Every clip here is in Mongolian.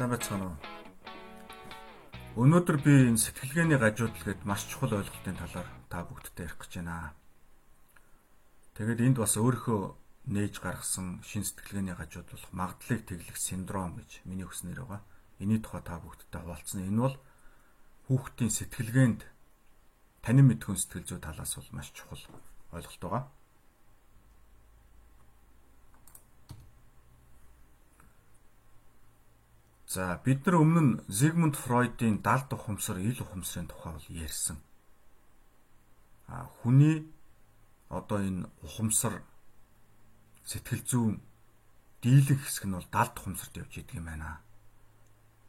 Сайн байцгаана уу. Өнөөдөр би энэ сэтгэлгээний гажуудал гэд маш чухал ойлголтын талаар та бүгдтэй ярих гэж байна. Тэгээд энд бас өөрийнхөө нээж гаргасан шин сэтгэлгээний гажуудал магадлалыг тэглэх синдром гэж миний хүснэр байгаа. Эний тухай та бүгдтэй хуваалцсан. Энэ бол хүүхдийн сэтгэлгээнд танин мэдхүн сэтгэл зүй талаас бол маш чухал ойлголт байгаа. За бид нар өмнө нь Зигмунд Фройдын далд ухамсар, ил ухамсарын тухай бол ярьсан. А хүний одоо энэ ухамсар сэтгэл зүйн дийлэх хэсэг нь бол далд ухамсарт явж идэг юм байна.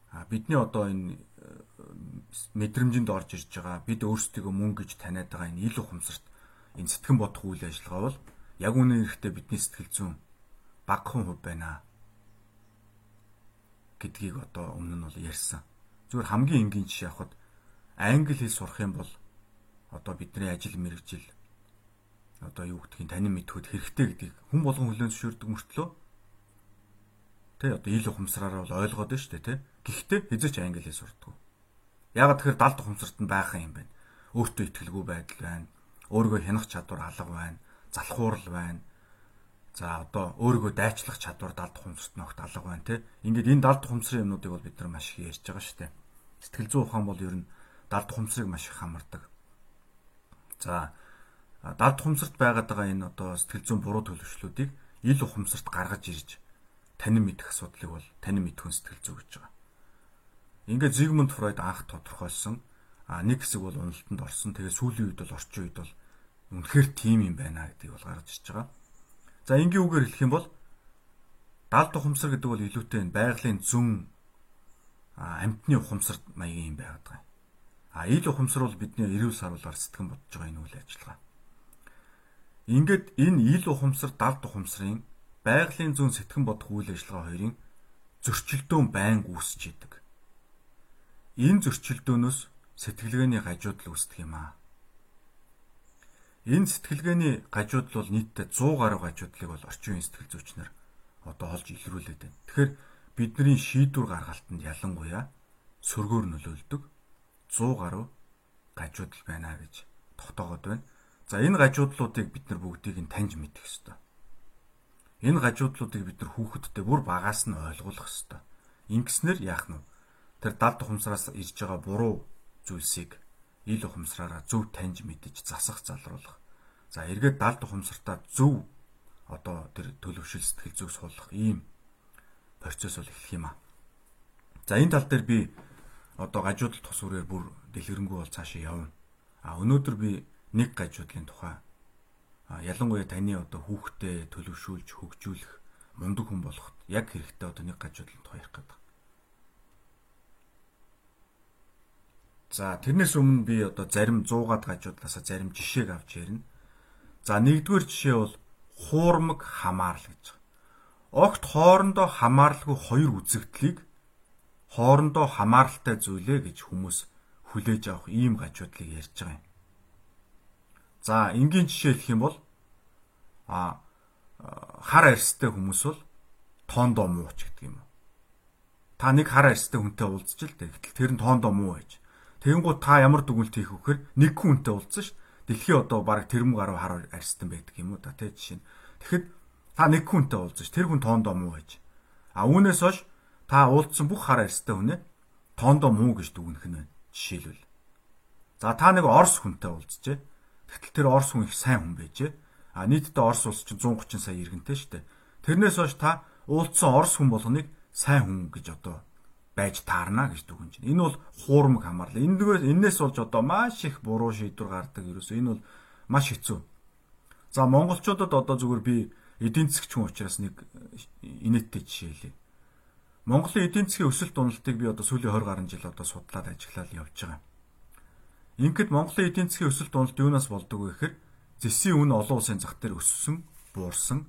А бидний одоо энэ э, мэдрэмжинд орж ирж байгаа бид өөрсдийгөө мөн гэж таниад байгаа энэ ил ухамсарт энэ сэтгэн бодох үйл ажиллагаа бол яг үнэн хэрэгтээ бидний сэтгэл зүйн багахан хувь байна гэдгийг одоо өмнө нь бол ярьсан. Зүгээр хамгийн энгийн жишээ авахад англи хэл сурах юм бол одоо бидний ажил мэргэжил одоо юу гэдгийг танин мэдхүүд хэрэгтэй гэдгийг хүн болгон хүлээн зөвшөөрдөг мөртлөө тэ одоо ил ухамсараар бол ойлгоод байна шүү дээ тэ. Гэхдээ хизээч англи хэл сурдаг. Ягаад тэгэхээр далд ухамсарт нь байхan юм байна. Өөртөө ихтгэлгүй байдал байна. Өөрийгөө хянах чадвар алга байна. Залхуурал байна За одоо өөрийгөө дайчлах чадвар далд хумсарт ногт алга байна те. Ингээд энэ далд хумсрын юмнуудыг бол бид нар маш их ярьж байгаа шүү дээ. Сэтгэл зүйн ухаан бол ер нь далд хумсрыг маш их хамардаг. За далд хумсарт байгаад байгаа энэ одоо сэтгэл зүйн буруу төлөвшлүүдийг ил ухамсарт гаргаж ирж танин мэдэх асуудлыг бол танин мэдхүн сэтгэл зүй гэж байгаа. Ингээд Зигмунд Фройд анх тодорхойлсон а нэг хэсэг бол уналтанд орсон. Тэгээ сүүлийн үед бол орчин үед бол үнэхээр тийм юм байна гэдгийг бол гаргаж ирж байгаа. За энгийн үгээр хэлэх юм бол далд ухамсар гэдэг бол илүүтэй байгалийн зүн амтны ухамсар маягийн юм байгаад байгаа. А ил ухамсар бол бидний эрүүл саруулаар сэтгэн бодож байгаа энэ үйл ажиллагаа. Ингээд энэ ил ухамсар далд ухамсарын байгалийн зүн сэтгэн бодох үйл ажиллагаа хоёрын зөрчилдөөн байнг үүсэж идэг. Энэ зөрчилдөөнөөс сэтгэлгээний гажуудал үүсдэг юм аа. Энэ сэтгэлгээний гажуудал бол нийтдээ 100 гаруй гажуудлыг бол орчин үеийн сэтгэл зүйчнэр одоо олж илрүүлээд байна. Тэгэхээр бидний шийдвэр гаргалтанд ялангуяа сөргөөр нөлөөлдөг 100 гаруй гажуудал байна гэж тогтоогод байна. За энэ гажуудлуудыг бид нар бүгдийг нь таньж мэдэх ёстой. Энэ гажуудлуудыг бид нар хүүхэдтэй бүр багаас нь ойлгуулах ёстой. Ингэснээр яах нь вэ? Тэр далд ухамсараас ирж байгаа буруу зүйлсийг ил ухамсараараа зөв таньж мэдэж засах залруулах. За эргээд далд ухамсартаа зөв одоо тэр төлөвшил сэтгэл зүг суулгах ийм процесс бол эхлэх юм аа. За энэ тал дээр би одоо гажуудал тус үрээр бүр дэлгэрэнгүй бол цаашаа явна. А өнөөдөр би нэг гажуудлын тухай ялангуяа таны одоо хүүхдэд төлөвшүүлж хөгжүүлэх мундаг хүн болоход яг хэрэгтэй одоо нэг гажуудлын тухай ярих гэдэг. За тэрнээс өмнө би одоо зарим 100-аад гажуудлаасаа зарим жишээг авч ярина. За нэгдүгээр жишээ бол хуурмаг хамаарл гэж. Огт хоорондоо хамааралгүй хоёр үзэгдлийг хоорондоо хамааралтай зүйлээ гэж хүмүүс хүлээж авах ийм гажуудлыг ярьж байгаа юм. За энгийн жишээ хэлэх юм бол а хар арьстай хүмүүс бол тоондоо мууч гэдэг юм. Та нэг хар арьстай хүнтэй уулзчих л дээ. Гэтэл тэр нь тоондоо муу байж. Тэгэнгუთ та ямар дүгнэлт хийх вөхөр нэг хүнтэй уулзсан ш. Дэлхийн одоо баг тэрмэг гаруй хар арьстан байдаг юм уу та тий жишээ нь. Тэгэхэд та нэг хүнтэй уулзсан ш. Тэр хүн тоондоо муу байж. А үүнээс хойш та уулзсан бүх хар арьстай хүнээ тоондоо муу гэж дүгнэх нь байна. Жишээлбэл. За та нэг орс хүнтэй уулзжээ. Тэгтэл тэр орс хүн их сайн хүн байжээ. А нийтдээ орс улс чинь 130 сая иргэнтэй шүү дээ. Тэрнээс хойш та уулзсан орс хүн болгоныг сайн хүн гэж одоо байж таарна гэж дүгнэж байна. Энэ бол хуурмаг хамаарлаа. Эндээс энээс болж одоо маш их буруу шийдвэр гардаг ерөөсөө энэ бол маш хэцүү. За монголчуудад одоо зүгээр би эдийн засгч хүн учраас нэг инээдтэй жишээ хэлье. Монголын эдийн засгийн өсөлт уналтыг би одоо сүүлийн 20 гаруй жил одоо судлаад ажиллаад явж байгаа. Ингээд Монголын эдийн засгийн өсөлт уналт юунаас болдог вэ гэхээр зэсийн үн олон улсын зах дээр өссөн, буурсан.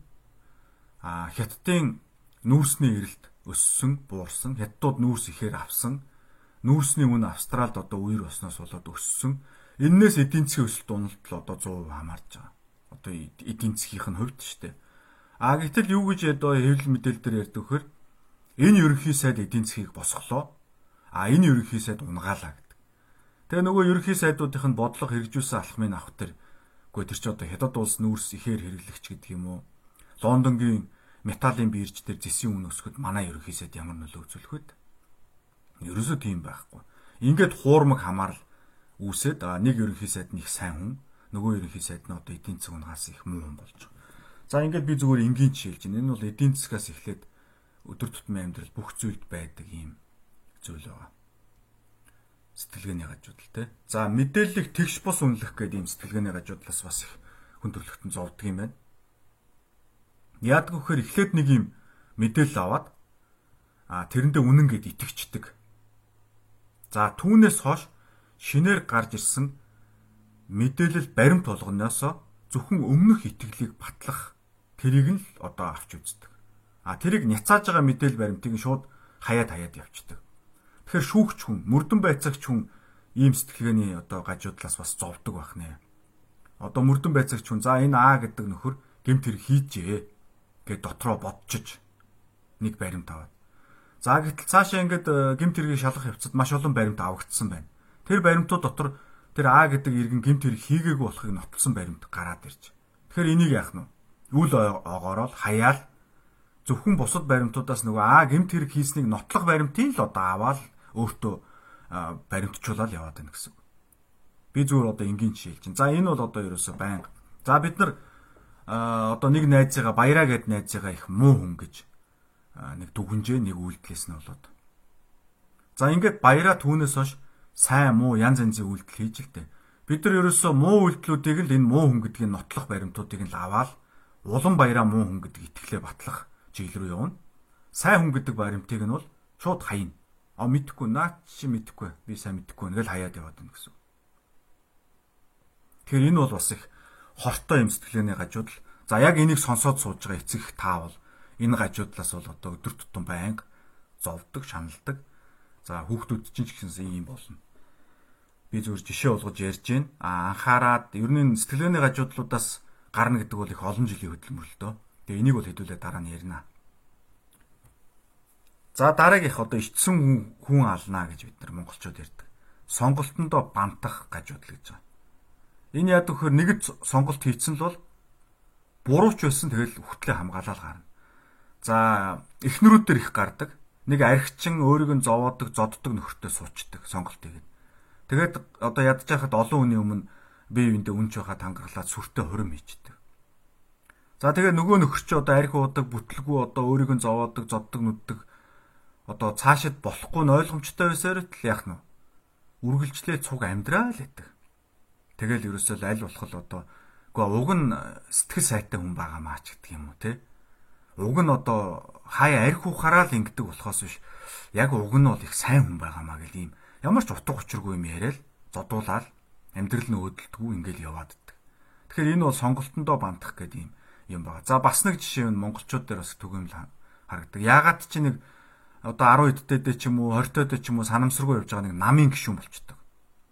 А хятадын нүүрсний эрэлт өссөн, буурсан, хятадууд нүүрс ихээр авсан. Нүүрсний үн Австралид одоо үер болсноос болоод өссөн. Эннээс эдийн засгийн өсөлт уналт л одоо 100% хамаарч байгаа. Одоо эдийн засгийнх нь хувьд шүү дээ. А гэтэл юу гэж одоо хэвлэл мэдээлэл дээр ярьдаг вөхөр Энэ ерөнхий сайд эдийн засгийг босголоо. А энэ ерөнхий сайд унгаалаа гэдэг. Тэгээ нөгөө ерөнхий сайдуудынх нь бодлого хэрэгжүүлсэн алхмыг авах төр үгүй тэр чи одоо хятад улс нүүрс ихээр хэрэглэгч гэдэг юм уу? Лондонгийн металлын бирж дээр зэсийн үн өсгөхөд манай ерөнхий сайд ямар нөлөө үзүүлэх вэ? Ерөөсөө тийм байхгүй. Ингээд хуурмаг хамаарал үүсээд нэг ерөнхий сайд нь их сайн хүн, нөгөө ерөнхий сайд нь одоо эдийн засаг унгаас их муу хүн болж байгаа. За ингээд би зүгээр энгийн жишээлж байна. Энэ бол эдийн засгаас эхлээд өдөр тутмын амьдрал бүх зүйлд байдаг юм зүйл байгаа. Сэтгэлгээний гажуудал те. За мэдээллийг тэгш бус үнэлэх гэдэг ийм сэтгэлгээний гажуудлаас бас их хүн төрөлхтөн зовдөг юм байна. Яадаг вөхөр эхлээд нэг юм мэдээлэл аваад а тэрэндээ үнэн гэд итгэждэг. За түүнээс хойш шинээр гарч ирсэн мэдээлэл баримт болгоноосоо зөвхөн өмнөх итгэлийг батлах тэрийг нь л одоо авч үздэг. А тэрийг няцааж байгаа мэдээлэл баримтыг шууд хаяад хаяад явчихдаг. Тэгэхээр шүүгч хүн, мөрдөн байцаагч хүн ийм сэтгэлгээний одоо гажуудлаас бас зовдөг байх нэ. Одоо мөрдөн байцаагч хүн за энэ А гэдэг нөхөр гемт тэр хийжээ гэд дотроо бодчих нэг баримт аваад. За гэтэл цаашаа ингээд э, гемт тэргийг шалгах явцад маш олон баримт авагдсан байна. Тэр баримтууд дотор тэр А гэдэг иргэн гемт тэрэг хийгээгүй болохыг нотолсон баримт гараад ирж. Тэгэхээр энийг яах нь үл огоорол хаяал зөвхөн бусад баримтуудаас нөгөө А гемт хэрэг хийснийг нотлох баримтыг л одоо аваад өөртөө баримтжуулаад яваад байна гэсэн. Би зүгээр одоо энгийн жишээлж чинь. За энэ бол одоо ерөөсөө байнга. За бид нар одоо нэг найзыгаа баяраа гэд найзыгаа их муу хүн гэж нэг дүгнжээ нэг үйлдэлээс нь болоод. За ингээд баяраа түүнээс хойш сайн муу янз янзын үйлдэл хийж л дээ. Бид нар ерөөсөө муу үйлдэлүүдийг л энэ муу хүн гэдгийг нотлох баримтуудыг л аваад улан баяраа муу хүн гэдэг итгэлээ батлах чиглэл рүү явна. Сайн хүн гэдэг баримтыг нь бол шууд хаяна. А мэдхгүй наа чи мэдхгүй би сайн мэдхгүй нэгэл хаяад яваад байна гэсэн. Тэгэхээр энэ бол бас их хортой юм сэтгэлгээний гажуудал. За яг энийг сонсоод сууж байгаа эцэг таавал энэ гажуудлаас бол одоо өдөр тутам байнга зовдөг, шаналдаг. За хүүхдүүд чинь ч гэсэн ийм болно. Би зөвхөн жишээ болгож ярьж байна. А анхаарад ер нь сэтгэлгээний гажуудлуудаас гарна гэдэг бол их олон жилийн хөдөлмөрлөлтөө. Тэгээ энийг бол хэдүүлээ дараа нь ярина. За дараагийнх одоо ичсэн хүн алнаа гэж бид нар монголчууд ярьдаг. Сонголтондоо бантах гажуудл гэж байгаа. Энэ яд вөхөр нэгд сонголт хийцэн л бол бурууч байсан тэгэл хөтлөө хамгаалал гарна. За эхнэрүүд төр их гардаг. Нэг архичин өөрийг нь зовоодог, зоддог нөхөртөө суучдаг сонголтыг. Тэгээд одоо ядж байхад олон хүний өмнө бие биендээ үнч байхад тангаргалаад сүртэй хурим хийчдэг. За тэгээ нөгөө нөхөр чи одоо арх уудаг, бүтлгүй одоо өөрийг нь зовоодог, зоддог, нүддэг одоо цаашид болохгүй нь ойлгомжтой байсаар л яах нь үргэлжлээ цуг амьдраа л гэдэг. Тэгэл ерөөсөө аль болох л одоо үгүй уг нь сэтгэл сайтай хүн байгаа маа ч гэдэг юм уу те. Уг нь одоо хаяа арх ухаараа л ингэдэг болохоос биш. Яг уг нь бол их сайн хүн байгаа маа гэл ийм ямар ч утга учиргүй юм яриад зодуулаад амьдрал нь өөдөлтгүй ингээл яваад иддэг. Тэгэхээр энэ бол сонголтондоо бантах гэдэг юм юм байна. За бас нэг жишээ нь монголчууд дээр бас түгээмэл харагдаг. Яагаад чи нэг одоо 10 эдтэй ч юм уу 20 эдтэй ч юм уу санамсаргүй явж байгаа нэг намын гишүүн болчдөг.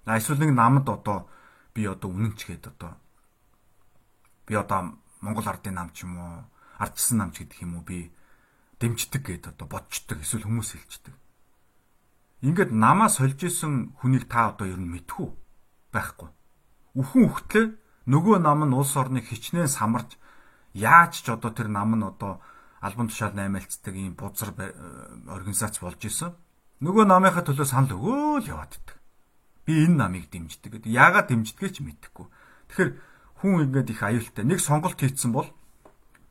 Эсвэл нэг намд одоо би одоо үнэн ч гээд одоо би одоо Монгол ардын нам ч юм уу ардчсан нам ч гэдэг юм уу би дэмждэг гээд одоо бодчдөг эсвэл хүмүүс хэлждэг. Ингээд намаа сольж исэн хүнийг та одоо ер нь мэдхүү байхгүй. Үхэн үхтлээ нөгөө нам нь улс орныг хичнээн самарж яаж ч одоо тэр нам нь одоо албан тушаал наймаалцдаг ийм бузар организац болж исэн. Нөгөө намынхаа төлөө санал өгөөл яваад иддэг. Би энэ намыг дэмждэг гэдэг. Яагаад дэмждгээ ч мэдэхгүй. Тэгэхээр хүн ингээд их аюултай. Нэг сонголт хийцэн бол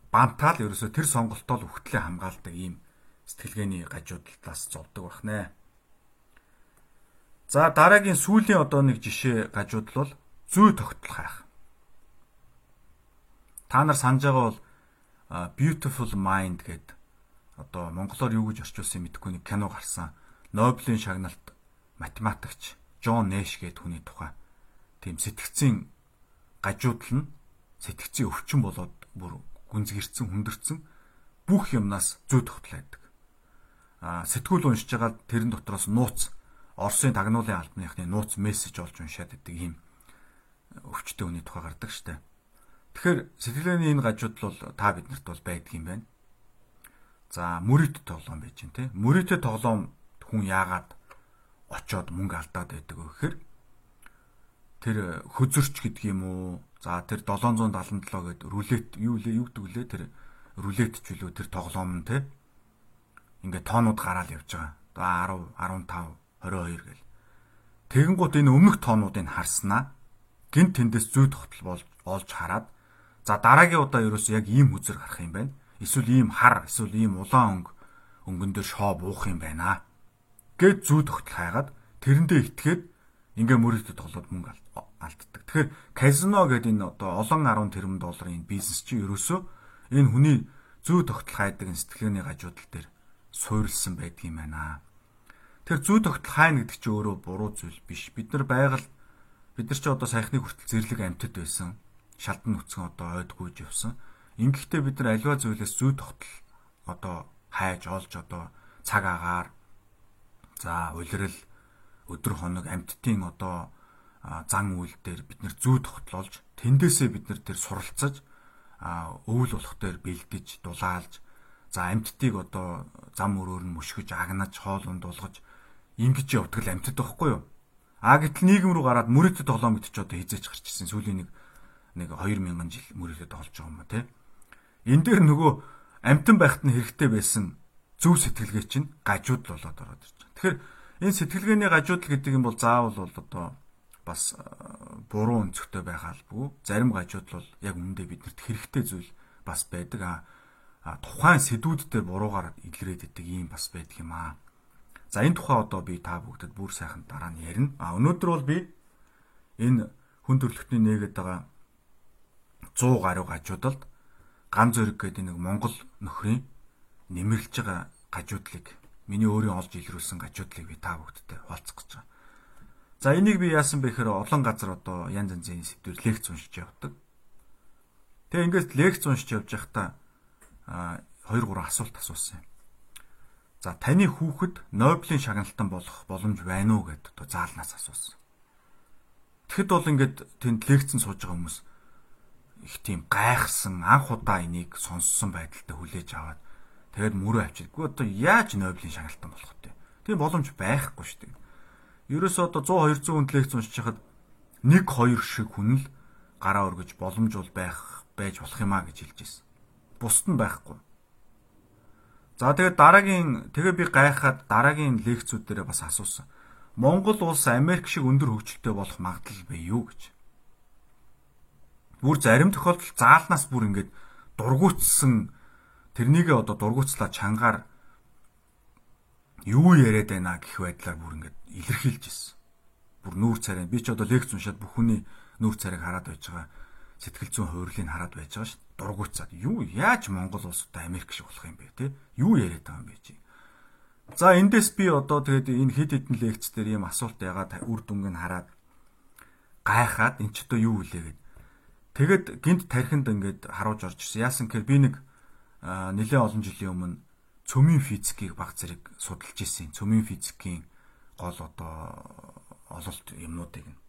бантаал ерөөсө тэр сонголтоо л өгтлээ хамгаалдаг ийм сэтгэлгээний гажуудалтаас зовдөг бах нэ. За дараагийн сүүлийн одоо нэг жишээ гажуудал бол зүй тогтол хайх. Та нар санаж байгаа бол Beautiful Mind гэдэг одоо монголоор юу гэж орчуулсан мэдэхгүй нэг кино гарсан. Нобелийн шагналт математикч Джон Нэш гэдэг хүний тухай. Тийм сэтгцийн гажуудал нь сэтгцийн өвчин болоод бүр гүнзгэрсэн, хүндэрсэн бүх юмнаас зүй тогтлаадаг. Аа сэтгүүл уншиж байгаа тэрэн дотроос нууц Оросын тагнуулын албаныхны нууц мессеж олж уншаад идэг юм өвчтөе хүний тухай гардаг штеп. Тэгэхээр сэтгэлгээний энэ гажууд бол та биднэрт бол байдаг юм байна. За мөрөд тоглоом байж гэн те. Мөрөд тоглоом хүн яагаад очоод мөнгө алдаад байдаг гэхээр тэр хөзөрч гэдэг юм уу? За тэр 777 гээд рулет юу лээ юу гэдэг лээ тэр рулет ч үлээ тэр тоглоом нь те. Ингээ тоонууд гараал явж байгаа. Одоо 10, 15, 22 гэл. Тэгэн гут энэ өмнөх тоонуудыг харснаа гинт тэндээс зүй тогтол олж хараад за дараагийн удаа ерөөсөө яг ийм хүзэр гарах юм байна. Эсвэл ийм хар, эсвэл ийм улаан өнгө өнгөн дээр шоо буух юм байна. Гэт зүй тогтол хайгаад тэрэндээ итгээд ингээ мөрөдөд тоглоод мөнгө алддаг. Тэгэхээр казино гэдэг энэ одоо олон 10 тэрбум долларын бизнес чи ерөөсөө энэ хүний зүй тогтол хайдаг сэтгэлгээний гажуудал дээр суурилсан байдаг юм байна. Тэр зүй тогтол хайна гэдэг чинь өөрөө буруу зүйл биш. Бид нар байгаль бид нар ч одоо саяхныг хүртэл зэрлэг амьтад байсан. Шалдан нүцгэн одоо ойдгүйж явсан. Ингэхдээ бид нар альва зүйлээс зүй тогтол одоо хайж олж одоо цаг агаар За улирал өдөр хоног амьтдын одоо зан үйл дээр бид нэр зүй тогтлолж тэндээсээ бид нар тэр суралцаж өвөл болох дээр бэлдэж дулаалж за амьтдыг одоо зам өрөөр нь мөшгөж агнаж хоолунд дулгаж ингэж явдаг л амьтад байхгүй юу? А гэтэл нийгэм рүү гараад мөрөдөд тоглоом гэдэг чи одоо хизээч гарчсэн. Сүүлийн нэг нэг 2000 жил мөрөдөд тоглож байгаа юм ба тий энэ дээр нөгөө амьтан байхад нь хэрэгтэй байсан зөв сэтгэлгээ чинь гажууд л болоод ороод ирж Тэгэхээр энэ сэтгэлгээний гажуудал гэдэг юм бол заавал бол одоо бас э, буруу өнцгтэй байх албагүй. Зарим гажуудал бол яг үүндээ биднэрт хэрэгтэй зүйл бас байдаг. А тухайн сэдвүүд дээр буруугаар илрээд идэг юм бас байдаг юм аа. За энэ тухай одоо би та бүгдэд бүр сайхан дараа нь ярина. А өнөөдөр бол би энэ хүн төрөлхтний нээгээд байгаа 100 гаруй гажуудалд ган зөрөг гэдэг нэг Монгол нөхрийн нэмэрлж байгаа гажуудлыг миний өөрийн олж илрүүлсэн гажуудлыг би та бүгдтэй хуваалцах гэж байгаа. За энийг би яасан бэ гэхээр олон газар одоо янз янзын сэдвэр лекц уншиж явдаг. Тэгээ ингээд лекц уншиж явж байхдаа а 2 3 асуулт асуусан юм. За таны хүүхэд Нобелийн шагналтан болох боломж байна уу гэдээ одоо заалнаас асуусан. Тэгэхэд бол ингээд тэнд лекцэн сууж байгаа хүмүүс их тийм гайхсан анх удаа энийг сонссон байдалтай хүлээж аваад Тэгээд мөрөө авчирдаггүй одоо яаж Нобелийн шагналтан болох вэ? Тийм боломж байхгүй шүү дээ. Ерөөсөө одоо 100 200 хүндлэгч уншиж хахад 1 2 шиг хүн л гараа өргөж боломж бол байх байж болох юмаа гэж хэлж ирсэн. Бусд нь байхгүй. За тэгээд дараагийн тэгээ би гайхаад дараагийн лекцүүд дээр бас асуусан. Монгол улс Америк шиг өндөр хөгжилтэй болох магадлал бий юу гэж. Бүр зарим тохиолдолд заалнаас бүр ингээд дургуутсан тэрнийгээ одоо дургуцлаа чангаар юу яриад байна гэх байдлаар бүр ингээд илэрхийлж ирсэн. Бүр нүүр царай би ч одоо лекц уншаад бүх хүний нүүр царайг хараад байж байгаа сэтгэл зүйн хувирлыг хараад байж байгаа шүү. Дургуцаад юу яаж Монгол улс одоо Америк шиг болох юм бэ те? Юу яриад байгаа юм бэ чи? За эндээс би одоо тэгээд энэ хэд хэдэн лекц дээр ийм асуулт ягаад үр дүнг нь хараад гайхаад эн ч одоо юу вүлээ гэд. Тэгэд гинт тархинд ингээд харуулж орж ирсэн. Яасан гэхээр би нэг нэлээд олон жилийн өмнө цөмийн физикийг баг зэрэг судалж ирсэн. Цөмийн физикийн гол одоо ололт юмнуудыг нь.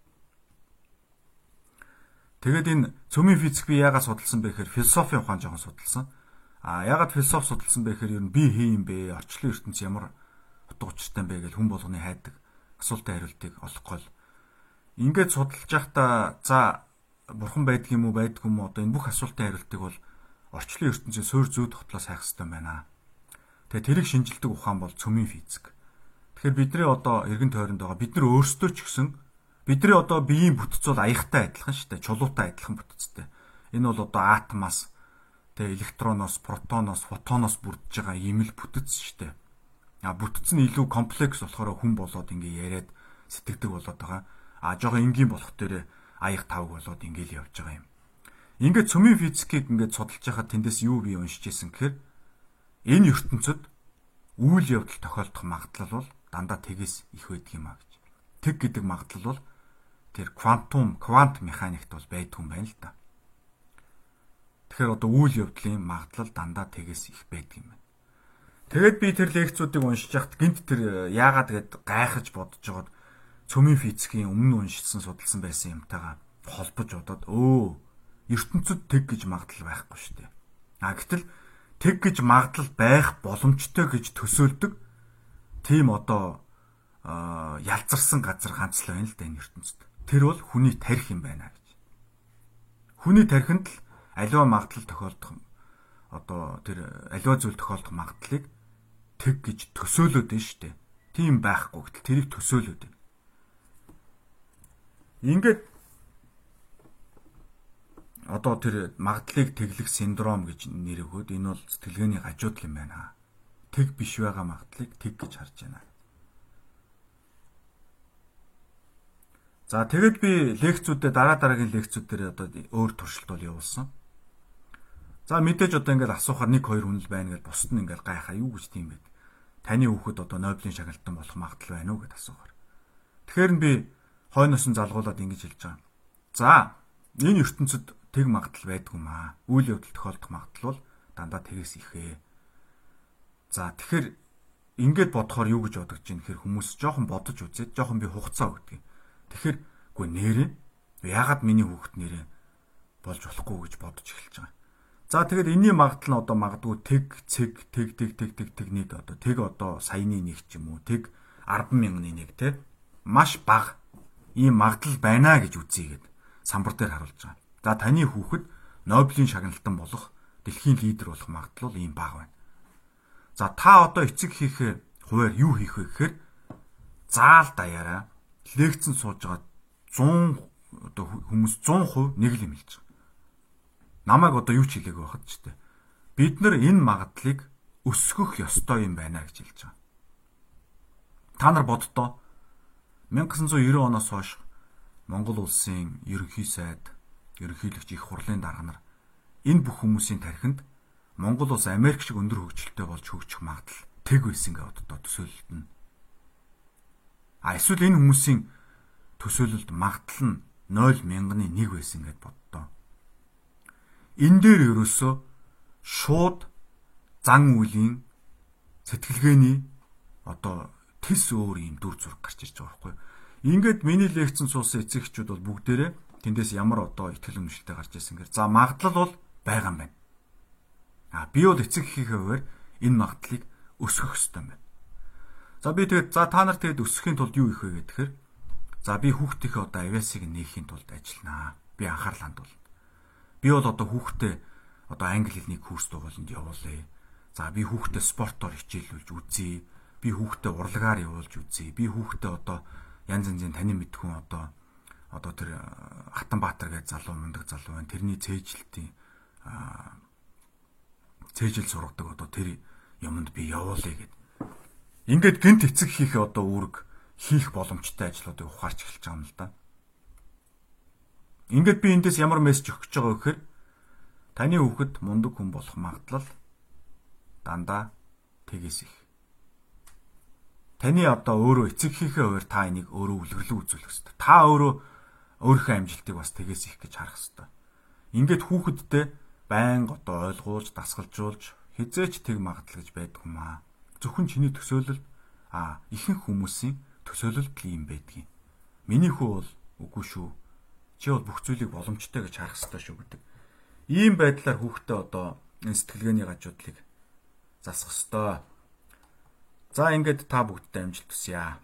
Тэгээд энэ цөмийн физик би яагаад судалсан бэ гэхээр философийн ухаан жоохон судалсан. А яагаад философи судалсан бэ гэхээр ер нь би хий юм бэ? Орчлон ертөнц ямар утга учиртай юм бэ гэж хүн болгоны хайдаг асуултын хариултыг олохгүй л. Ингээд судалж байхдаа за бурхан байдаг юм уу байдгүй юм уу одоо энэ бүх асуултын хариултыг бол орчлон ертөнцийн суурь зүй тогтлоос хайх хэрэгтэй байна. Тэгээ тэрийг шинжилдэг ухаан бол цөмийн физик. Тэгэхээр бидний одоо эргэн тойронд байгаа бид нар өөрсдөө ч гэсэн бидний одоо биеийн бүтц бол аягтай адилхан шүү дээ. Чулуутай адилхан бүтцтэй. Энэ бол одоо атомоос тэгээ электроноос, протоноос, фотоноос бүрдэж байгаа ийм л бүтц шүү дээ. А бүтц нь илүү комплекс болохоор хүн болоод ингээ яриад сэтгэдэг болоод байгаа. А жоохон энгийн болох дээр аяг тавг болоод ингээл явж байгаа юм. Ингээд цөмийн физикийг ингээд судалж байхад тэндээс юу би уншиж ирсэн гэхээр энэ ертөнцид үйл явдал тохиолдох магадлал бол дандаа тэгээс их байдаг юм а гэж. Тэг гэдэг магадлал бол тэр квантум, квант механикт бол байдгүй юм байна л да. Тэгэхээр одоо үйл явдлын магадлал дандаа тэгээс их байдаг юм байна. Тэгэд би тэр лекцүүдийг уншиж яхад гинт тэр э, яагаад гэд гайхаж бодож жоод цөмийн физикийн өмнө уншилсан судалсан байсан юмтайгаа холбож бодоод өө ертөнцид тэг гэж магадлал байхгүй шүү дээ. А гэтэл тэг гэж магадлал байх боломжтой гэж төсөөлдөг тийм одоо ялзарсан газар ганц л байна л да энэ ертөнцид. Тэр бол хүний тарих юм байна гэж. Хүний тарихынд л аливаа магадлал тохиолдох одоо тэр аливаа зүйл тохиолдох магадлалыг тэг гэж төсөөлөд байна шүү дээ. Тийм байхгүй гэтэл тэрийг төсөөлөд. Ингээд одоо тэр магадлалыг тэглэх синдром гэж нэр өгөөд энэ бол сэтгэлгээний гажуудал юм байна. Тэг биш байгаа магадлалыг тэг гэж харж байна. За тэгэд би лекцүүдэд дараа дараагийн лекцүүд дээр одоо өөр туршилт бол явуулсан. За мэдээж одоо ингээд асуухаар нэг хоёр хүн л байна гэж бусд нь ингээд гайхаа юу гэж тийм байд. Таны хүүхэд одоо Нобелийн шагналтан болох магадлал байна уу гэж асуухаар. Тэгэхээр би хойноос нь залгуулад ингэж хэлж байгаа. За энэ ертөнцид тэг магадлал байдгүй маа. Үйл явдал тохиолдох магадлал бол дандаа тэгээс ихээ. За тэгэхээр ингээд бодохоор юу гэж бодож чинь хэр хүмүүс жоохон бодож үзээд жоохон би хугацаа өгдөг. Тэгэхээр үгүй нэрээ яагаад миний хүүхэд нэрээ болж болохгүй гэж бодож эхэлж байгаа. За тэгэхээр энэний магадлал нь одоо магадгүй тэг цэг тэг тэг тэг тэг тэг нэг одоо тэг одоо саяны нэг ч юм уу тэг 10 мянганы нэг те маш бага ийм магадлал байна гэж үзье гэд самбар дээр харуулж байгаа. За таны хүүхэд Нобелийн шагналтан болох дэлхийн лидер болох магадлал ийм бага байна. За та одоо эцэг хийх хуваар юу хийх вэ гэхээр заал даяараа лекцэн сууж байгаа 100 одоо хүмүүс 100% нэг л юм хэлж байгаа. Намайг одоо юу ч хэлээгүй байхад ч тийм. Бид нар энэ магадлалыг өсгөх ёстой юм байна гэж хэлж байгаа. Та нар боддоо 1990 оноос хойш Монгол улсын ерөнхий сайд, ерөнхийлөгч их хурлын дарга нар энэ бүх хүмүүсийн тархинд Монгол улс Америк шиг өндөр хөгжилтэй болж хөгжих магадлал тэг байсан гэж боддоо төсөөлөлт нь А эсвэл энэ хүмүүсийн төсөөлөлд магадлал нь 0 мянганы 1 байсан гэд боддоо. Энэ дээр ерөөсөө шууд зан үйлийн сэтгэлгээний одоо тис өөр юм дүр зураг гарч ирж байгаа байхгүй. Ингээд миний лекцэн суусан эцэгчүүд бол бүгдээрээ тэндээс ямар одоо ихтгэл өнөшлөлтэй гарч ирсэн гэр. За магадлал бол байгаа юм байна. А би бол эцэг хийхээ хуваар энэ магадлалыг өсгөх ёстой юм байна. За би тэгээд за та нар тэгээд өсөхийн тулд юу их вэ гэхээр за би хүүхдийнхээ одоо авиасыг нээхийн тулд ажилланаа. Би анхаарал хандуулна. Би бол одоо хүүхдээ одоо англи хэлний курс дугууланд явуулъя. За би хүүхдээ спортоор хичээлүүлж үзье. Би хүүхдээ урлагаар явуулж үзье. Би хүүхдээ одоо янз янзын танин мэдхүн одоо одоо тэр Хатанбаатар гэж залуу мундаг залуу байна. Тэрний цээжилтийн цээжил сургадаг одоо тэр юмд би явуулъя гэдэг Ингээд гинт эцэг хийх одоо үүрэг хийх боломжтой ажлуудыг ухаарч эхэлж байгаа юм л да. Ингээд би эндээс ямар мессеж өгч байгаа вэ гэхээр таны хүүхэд мундаг хүн болох магадлал дандаа тэгээс их. Таны одоо өөрөө эцэг хийхээ хувьд та энийг өөрөө үлгэрлэн үзүүлэх хэрэгтэй. Та өөрөө өөрийнхөө амжилтыг бас тэгээс их гэж харах хэрэгтэй. Ингээд хүүхэдтэй байнга одоо ойлгуулж, дасгалжуулж хизээч тэг магадлал гэж байдаг юм аа зөвхөн чиний төсөөлөл а ихэнх хүмүүсийн төсөөлөл ийм байдгийг. Миний хүү бол үгүй шүү. Чи бол бүх зүйлийг боломжтой гэж харах хэрэгтэй шүү гэдэг. Ийм байдлаар хүүхдээ одоо энэ сэтгэлгээний гажуудлыг засах ёстой. За ингээд та бүгдтэй амжилт хүсье.